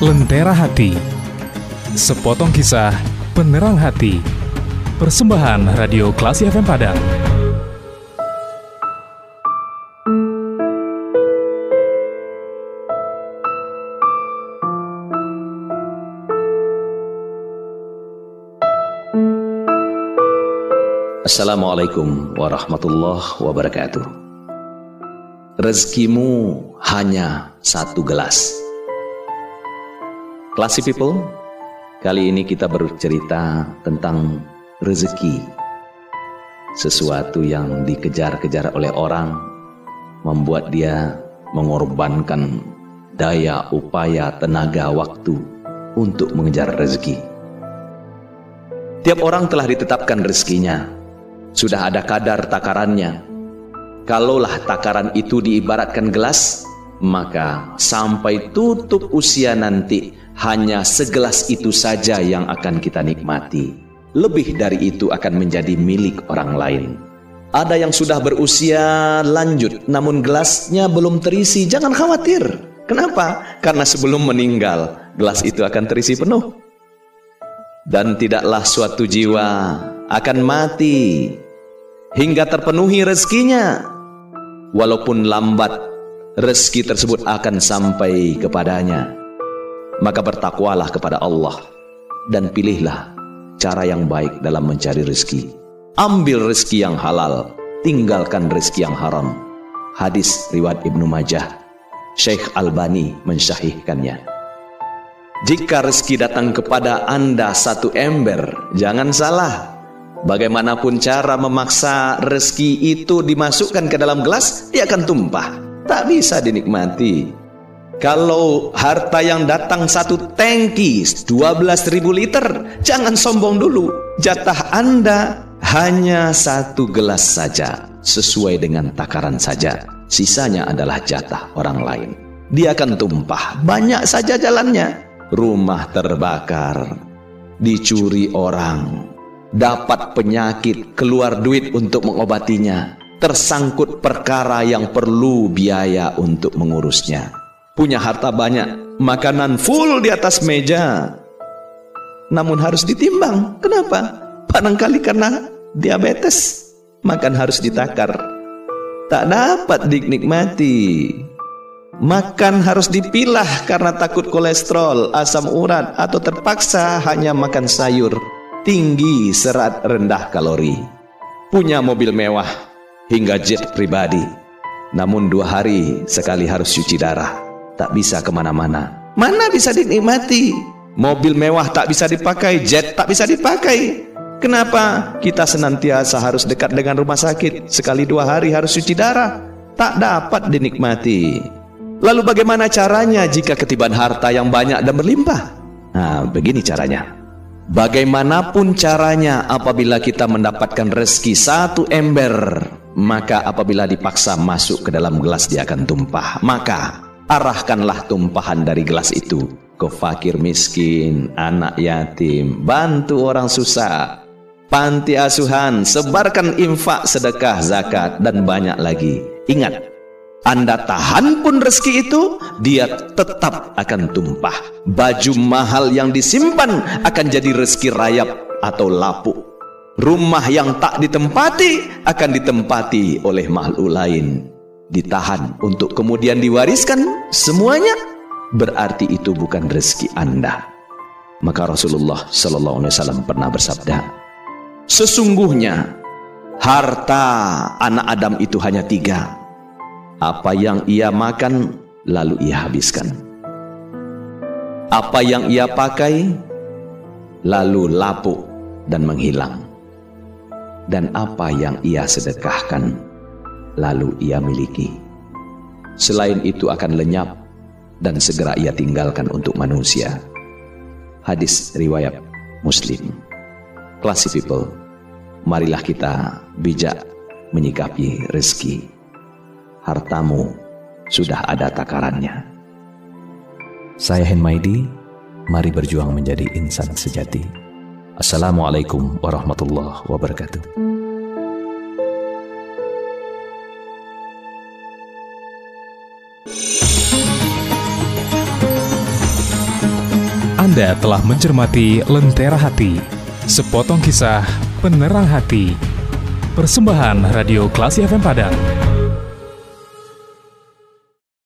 Lentera Hati Sepotong kisah penerang hati Persembahan Radio Klasi FM Padang Assalamualaikum warahmatullahi wabarakatuh. Rezekimu hanya satu gelas. Classy people, kali ini kita bercerita tentang rezeki. Sesuatu yang dikejar-kejar oleh orang membuat dia mengorbankan daya, upaya, tenaga, waktu untuk mengejar rezeki. Tiap orang telah ditetapkan rezekinya, sudah ada kadar takarannya. Kalaulah takaran itu diibaratkan gelas, maka sampai tutup usia nanti hanya segelas itu saja yang akan kita nikmati. Lebih dari itu akan menjadi milik orang lain. Ada yang sudah berusia lanjut, namun gelasnya belum terisi. Jangan khawatir. Kenapa? Karena sebelum meninggal, gelas itu akan terisi penuh. Dan tidaklah suatu jiwa akan mati hingga terpenuhi rezekinya. Walaupun lambat, rezeki tersebut akan sampai kepadanya. Maka bertakwalah kepada Allah dan pilihlah cara yang baik dalam mencari rezeki. Ambil rezeki yang halal, tinggalkan rezeki yang haram. Hadis riwayat Ibnu Majah. Syekh Albani mensyahihkannya. Jika rezeki datang kepada Anda satu ember, jangan salah. Bagaimanapun cara memaksa rezeki itu dimasukkan ke dalam gelas, dia akan tumpah. Tak bisa dinikmati. Kalau harta yang datang satu tangki 12.000 liter, jangan sombong dulu. Jatah Anda hanya satu gelas saja, sesuai dengan takaran saja. Sisanya adalah jatah orang lain. Dia akan tumpah, banyak saja jalannya rumah terbakar, dicuri orang, dapat penyakit, keluar duit untuk mengobatinya, tersangkut perkara yang perlu biaya untuk mengurusnya. Punya harta banyak, makanan full di atas meja. Namun harus ditimbang. Kenapa? Barangkali karena diabetes, makan harus ditakar. Tak dapat dinikmati. Makan harus dipilah karena takut kolesterol, asam urat, atau terpaksa hanya makan sayur. Tinggi serat rendah kalori. Punya mobil mewah hingga jet pribadi. Namun dua hari sekali harus cuci darah. Tak bisa ke mana-mana. Mana bisa dinikmati? Mobil mewah tak bisa dipakai, jet tak bisa dipakai. Kenapa kita senantiasa harus dekat dengan rumah sakit? Sekali dua hari harus cuci darah. Tak dapat dinikmati. Lalu bagaimana caranya jika ketiban harta yang banyak dan berlimpah? Nah, begini caranya. Bagaimanapun caranya apabila kita mendapatkan rezeki satu ember, maka apabila dipaksa masuk ke dalam gelas dia akan tumpah. Maka arahkanlah tumpahan dari gelas itu ke fakir miskin, anak yatim, bantu orang susah, panti asuhan, sebarkan infak, sedekah, zakat, dan banyak lagi. Ingat, anda tahan pun rezeki itu, dia tetap akan tumpah. Baju mahal yang disimpan akan jadi rezeki rayap atau lapuk. Rumah yang tak ditempati akan ditempati oleh makhluk lain. Ditahan untuk kemudian diwariskan semuanya, berarti itu bukan rezeki Anda. Maka Rasulullah Sallallahu Alaihi Wasallam pernah bersabda, sesungguhnya harta anak Adam itu hanya tiga apa yang ia makan, lalu ia habiskan. Apa yang ia pakai, lalu lapuk dan menghilang. Dan apa yang ia sedekahkan, lalu ia miliki. Selain itu akan lenyap dan segera ia tinggalkan untuk manusia. Hadis riwayat Muslim. Classy people, marilah kita bijak menyikapi rezeki hartamu sudah ada takarannya. Saya Henmaidi, mari berjuang menjadi insan sejati. Assalamualaikum warahmatullahi wabarakatuh. Anda telah mencermati Lentera Hati, sepotong kisah penerang hati. Persembahan Radio Klasi FM Padang.